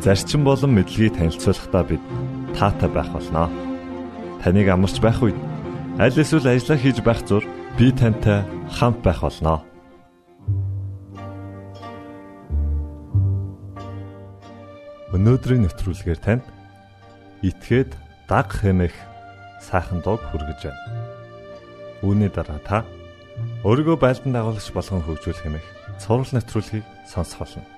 зарчим болон мэдлэгийг танилцуулахдаа бид таатай байх болноо. Таныг амарч байх үед аль эсвэл ажиллаа хийж байх зур би тантай хамт байх болноо. Өнөөдрийн нэвтрүүлгээр танд итгээд даг хэмэх сайхан дуу хүргэж байна. Үүний дараа та өөрийгөө байлдан дагуулагч болгон хөгжүүлэх хэмэх цуврал нэвтрүүлгийг сонсох болно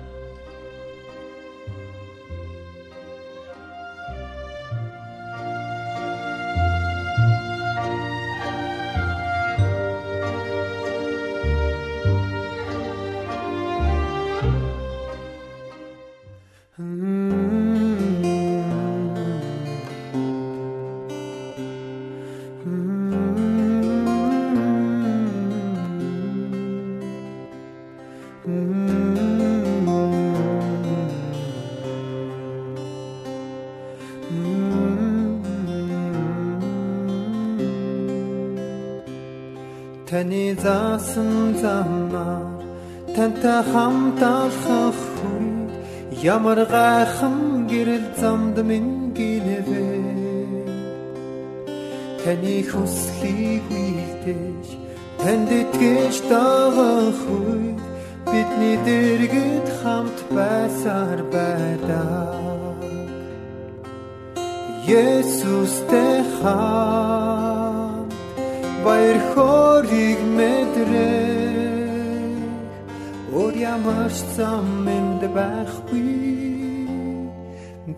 Таны заасан замаар тантай хамт алхах үед ямар гайхан гэрэл замд минь гинэвэ. Таны хүслийг үйлдэж танд итгэж дагах үед бидний дэргэд хамт байсаар байдаа Есүстэй хаа баяр хориг мэдрээ Өөр ямар ч зам энд байхгүй.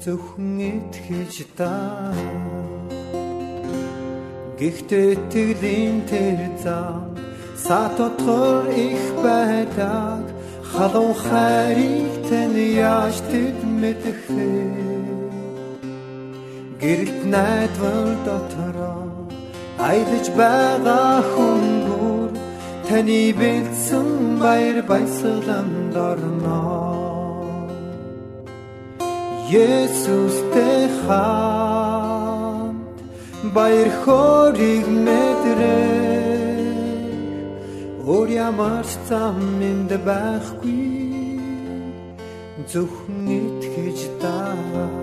Зөвхөн итгэж даа Гэхдээ тэглийн тэр зам сатотгор их байдаг. Халуун хайрыг тань яаж тэд мэдэх вэ? Гэрэлт найдвар дотороо аялаж байгаа хүнгүүр таны бэлдсэн баяр баясгаланд орно. Есүстэй хамт баяр хориг мэдрээ өөр ямар ч зам энд байхгүй зөвхөн итгэж даа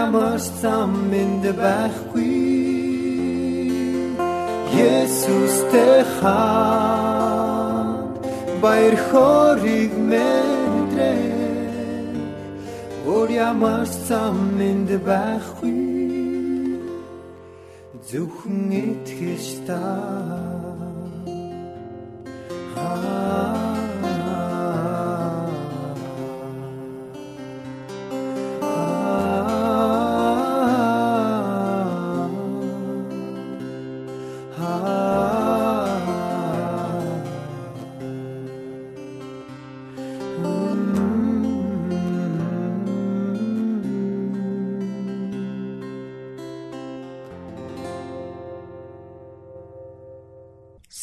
ямар зам энд байхгүй. Есүстэй хаан баяр хориг мэдрээ Өөр ямар зам энд байхгүй. Зөвхөн итгэж та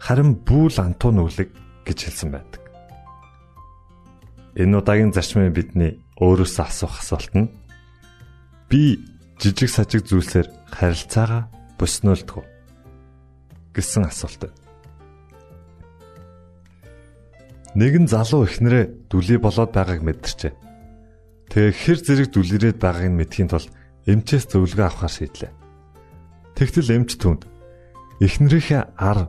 харин бүүл антуу нүглэг гэж хэлсэн байдаг. Энэ удаагийн зарчмын бидний өөрөөсөө асуух асуулт нь би жижиг сажиг зүйлсээр харилцаагаа боснолдгоо гэсэн асуулт. Нэгэн залуу ихнэрээ дүлий болоод байгааг мэдэрчээ. Тэгээ хэр зэрэг дүлэрээд байгааг нь мэдхийн тулд эмчээс зөвлөгөө авахар шийдлээ. Тэгтэл эмч түнд эхнэрийнхээ ар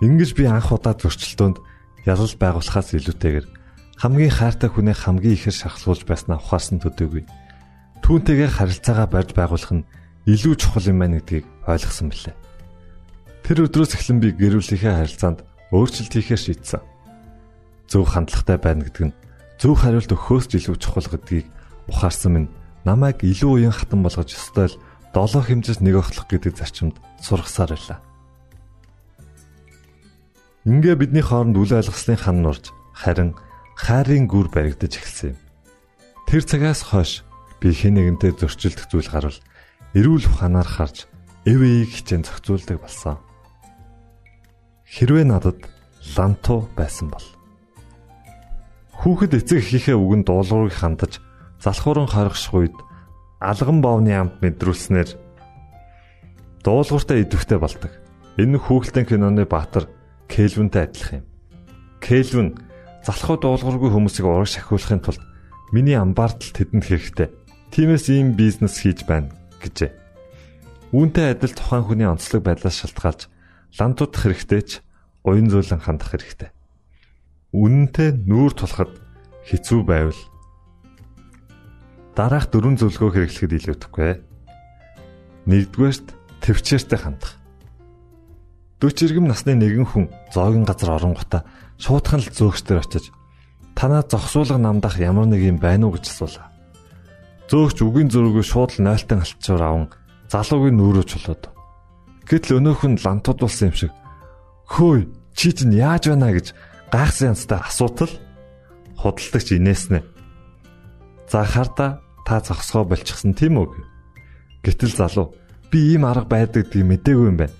Ингэж би анх удаа зөрчилдөөнд ялал байгуулахаас илүүтэйгээр хамгийн хайртай хүнээ хамгийн ихээр шахалуулж байснаа ухаарсан төдийгүй. Түүнтэйгээр харилцаагаа барьж байгуулах нь илүү чухал юм байна гэдгийг ойлгосон билээ. Тэр өдрөөс эхлэн би гэр бүлийнхээ харилцаанд өөрчлөлт хийхээр шийдсэн. Зөв хандлагатай байна гэдэг нь зөв хариулт өгөхөөс ч илүү чухал гэдгийг ухаарсан минь намайг илүү уян хатан болгож ёстой л долоо хэмжээс нэг охлох гэдэг зарчимд сургасаар байлаа. Ингээ бидний хооронд үл ойлгослын хан нурж харин хайрын гүр баригдаж эхэлсэн юм. Тэр цагаас хойш би хэн нэгэнтэй зөрчилдөх зүйл гарвал эрүүл ухаанаар харж эвэйг хичээн зохицуулдаг болсон. Хэрвээ надад ланту байсан бол хүүхэд эцэг эхийнхээ үгэнд дуулуурыг хандаж залхууран хоригших үед алган боовны амт мэдрүүлснээр дуулууртай идэвхтэй болдог. Энэ хүүхэлдэйн киноны баатар Кельвинтэй адилхан юм. Кельвин залхуу дуулуургүй хүмүүсийг урагш ахиулахын тулд миний амбаартал тэдэнд хэрэгтэй. Тиймээс ийм бизнес хийж байна гэжээ. Үүнтэй адил тухайн хүний онцлог байдлаас шалтгаалж лантуудах хэрэгтэй ч уян зөөлөн хандах хэрэгтэй. Үнэнтэй нүүр тулахад хэцүү байвал дараах дөрвөн зөвлөгөө хэрэглэхэд илүүдэхгүй. Нэгдүгээрт төвчээртэй хандах. 40 иргэм насны нэгэн хүн зоогийн газар оронгота шуудхан л зөөгчдөр очиж танаа зогсуулга намдах ямар нэг юм байна уу гэж асуулаа. Зөөгч үгийн зөрүүгөө шууд л нойлтон алтчуур аван залуугийн нүүрөө чулууд. Гэтэл өнөөх нь лантууд болсон юм шиг хөөе чи чинь яаж байна гэж гайхсан янзтай асуутал худалдагч инээснэ. За харда та зогсгоо болчихсон тийм үү? Гэтэл залуу би ийм арга байдаг гэдгийг мэдээгүй юм байна.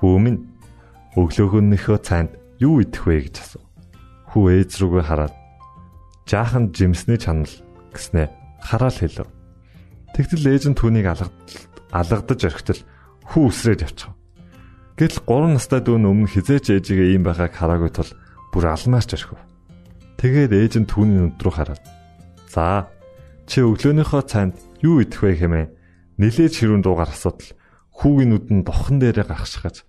Хүү минь өглөөгөнийхөө цайнд юу идэх вэ гэж асуув. Хүү ээж рүүгээ хараад жаахан жимсний чанал гэснээ хараал хэлв. Тэгтэл ээж нь түүнийг алгадаж орхитол хүү үсрээд явчихав. Гэтэл 3 настай дүү өмнө хизээч ээжигээ ийм байгааг хараагүй тул бүр алмаарч орхив. Тэгээд ээж нь түүний нүд рүү хараад "За, чи өглөөнийхөө цайнд юу идэх вэ хэмээн нилээж хэрүүн дуугаар асуудал хүүгийн нүдэн бохон дээрээ гаргашгаж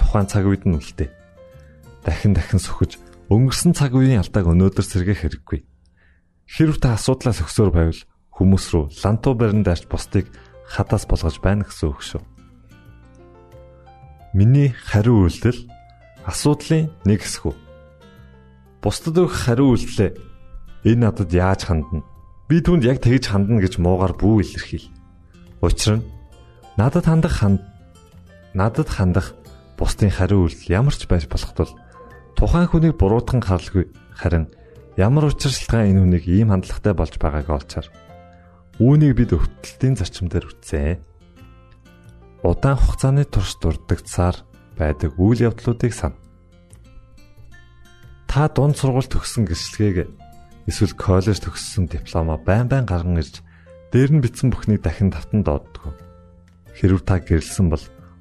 тухайн цаг үед нь үлдээ. Дахин дахин сөхөж өнгөрсөн цаг үеийн алдааг өнөөдөр сэргээх хэрэггүй. Хэрв та асуудлаа зөксөөр байвал хүмүүс рүү лантуу барин даарч бусдыг хадаас болгож байна гэсэн үг шүү. Миний хариу үйлдэл асуудлын нэг хэсэг үү. Бусдад өгөх хариу үйлдэлээ энэ надад яаж хандна? Би түнд яг тэгж хандна гэж муугар бүү илэрхийл. Учир нь надад хандах ханд надад хандах бусдын хариу үйлдэл ямар ч байж болох тул тухайн хүнийг буруутган харалгүй харин ямар учиршилтгаан энэ хүнийг ийм хандлагатай болж байгааг олчаар үүнийг бид өвтөлтийн зарчим дээр үтсэн. Удаан хугацааны турш дурддагцаар байдаг үйл явдлуудыг сан. Та дунд сургууль төгссөн гэрчлэгийг эсвэл коллеж төгссөн дипломоо байн байн гарган ирж дээр нь бичсэн бүхнийг дахин давтан дооддог. Хэрв та гэрэлсэн бол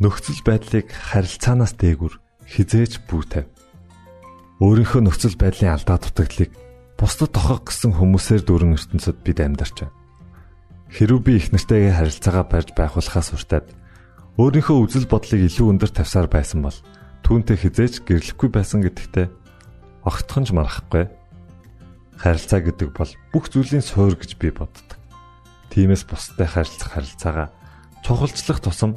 Нөхцөл байдлыг харилцаанаас дээгүр хизээж бүүтэв. Өөрийнхөө нөхцөл байдлын алдаа дутагдлыг бусдад тохох гэсэн хүмүүсээр дүүрэн ертөнцид бид амьдарч байна. Хэрв би их нартайгаа харилцаагаа барьж байхулахаас уртад өөрийнхөө үзэл бодлыг илүү өндөр тавьсаар байсан бол түүнтэй хизээж гэрлэхгүй байсан гэдэгтээ огтхонч марахгүй харилцаа гэдэг бол бүх зүйлийн суурь гэж би боддог. Тиймээс бусдад харилцах харилцаагаа чухалчлах тусам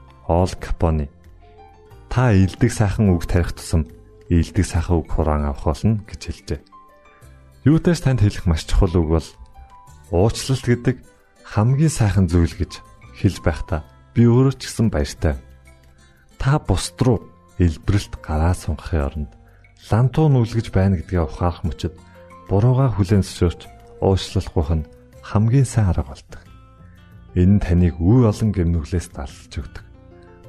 Ол Капони та илдэг сайхан үг тарих тусам илдэг сайхан үг хураан авах болно гэж хэлжээ. Юутай ч танд хэлэх маш чухал үг бол уучлалт гэдэг хамгийн сайхан зүйл гэж хэлж байхдаа би өөрөө ч гэсэн баяртай. Та бусд руу илбрэлт гараа сунгахын оронд лантуу нүлгэж байна гэдгээ ухаарах мөчөд бурууга хүлээн зөвшөөрч уучлалгүйх нь хамгийн сайн арга болдог. Энэ таныг үе олон гэмнүглээс далж өгдөг.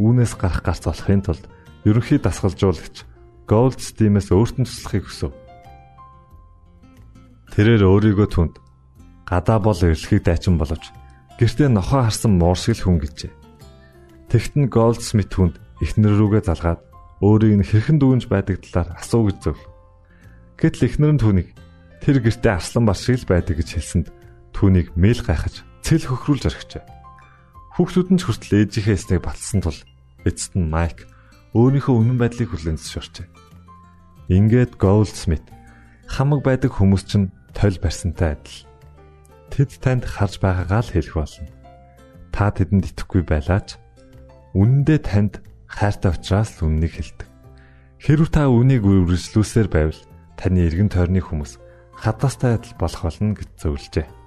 үүнээс гарах гарц болохын тулд ерөнхий дасгалжуулагч Goldstein-ээс өөртөө туслахыг хүсв. Тэрээр өөрийгөө түнд гадаа бол эрэлхийг дайчин боловч гэртээ нохоо харсан муур шиг л хүн гэжээ. Тэгтэн Goldsmith хүнд эхнэр рүүгээ залгаад өөрийг нь хэрхэн дүүнж байдаг талаар асуу гэж зөв. Гэтэл эхнэр нь түүнийг тэр гэртээ арслан бар шиг л байдаг гэж хэлсэнд түүнийг мэйл гайхаж цэл хөхрүүлж орхижээ. Хүүхдүүд нь ч хүртэл ээжийнхээ эснийг батлсан тул эцэст нь Майк өөрийнхөө үнэн байдлыг хүлээн зөвшөөрчээ. Ингээд Goldsmith хамаг байдаг хүмүүс чинь тойл барьсантай адил. Тэд танд харж байгаагаа л хэлэх болно. Та тэдэнд итгэхгүй байлаач үнэндээ танд хайртай учраас л үннийг хэлдэг. Хэрв та үнийг үргэлжлүүлсээр байвал таны эргэн тойрны хүмүүс хадастай адил болох болно гэж зөвлөжээ.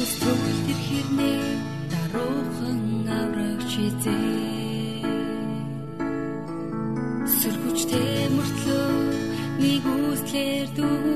Төгс төгөл тэр хэрнээ даруухан аврагч хизээ Сөргөчтэй мөртлөө нэг үслэр дүүрээ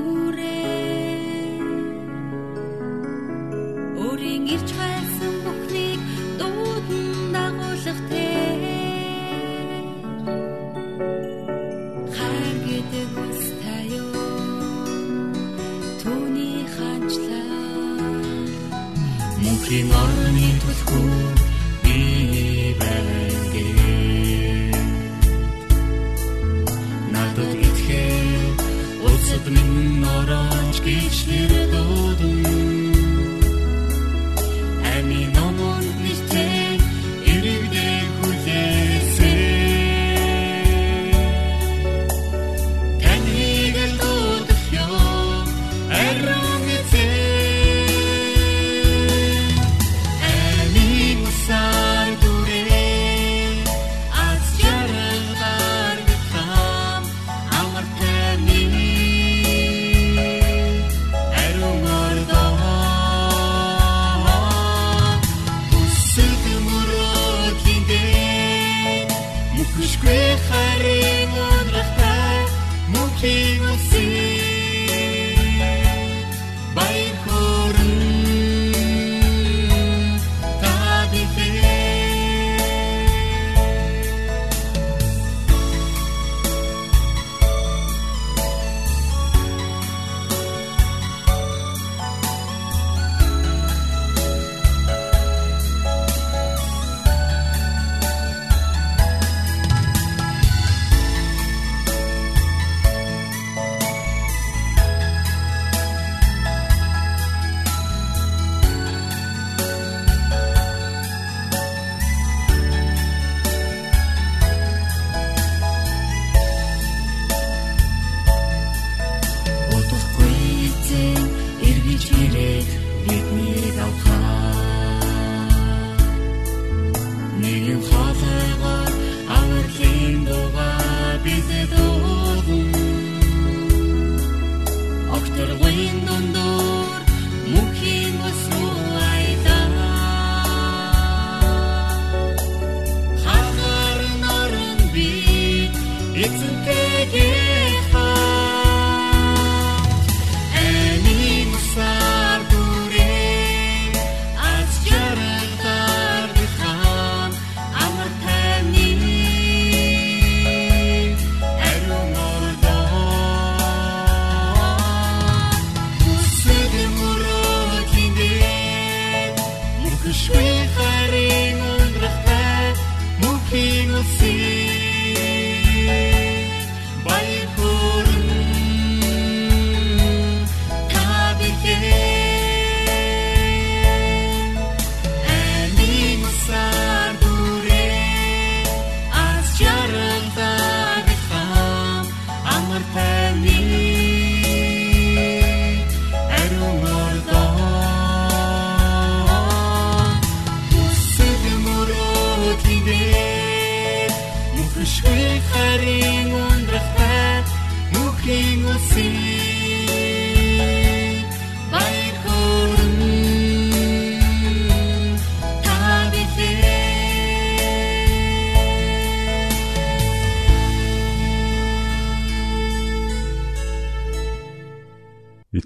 It's a big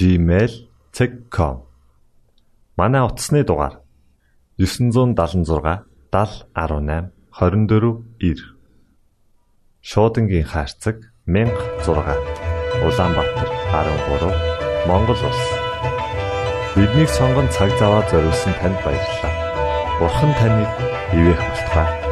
mongol@gmail.com Манай утасны дугаар 976 7018 24 9 Шуудангийн хаяг 16 Улаанбаатар 13 Монгол улс. Биднийг сонгон цаг зав аваад зориулсан танд баярлалаа. Бурхан таныг ивээх батугай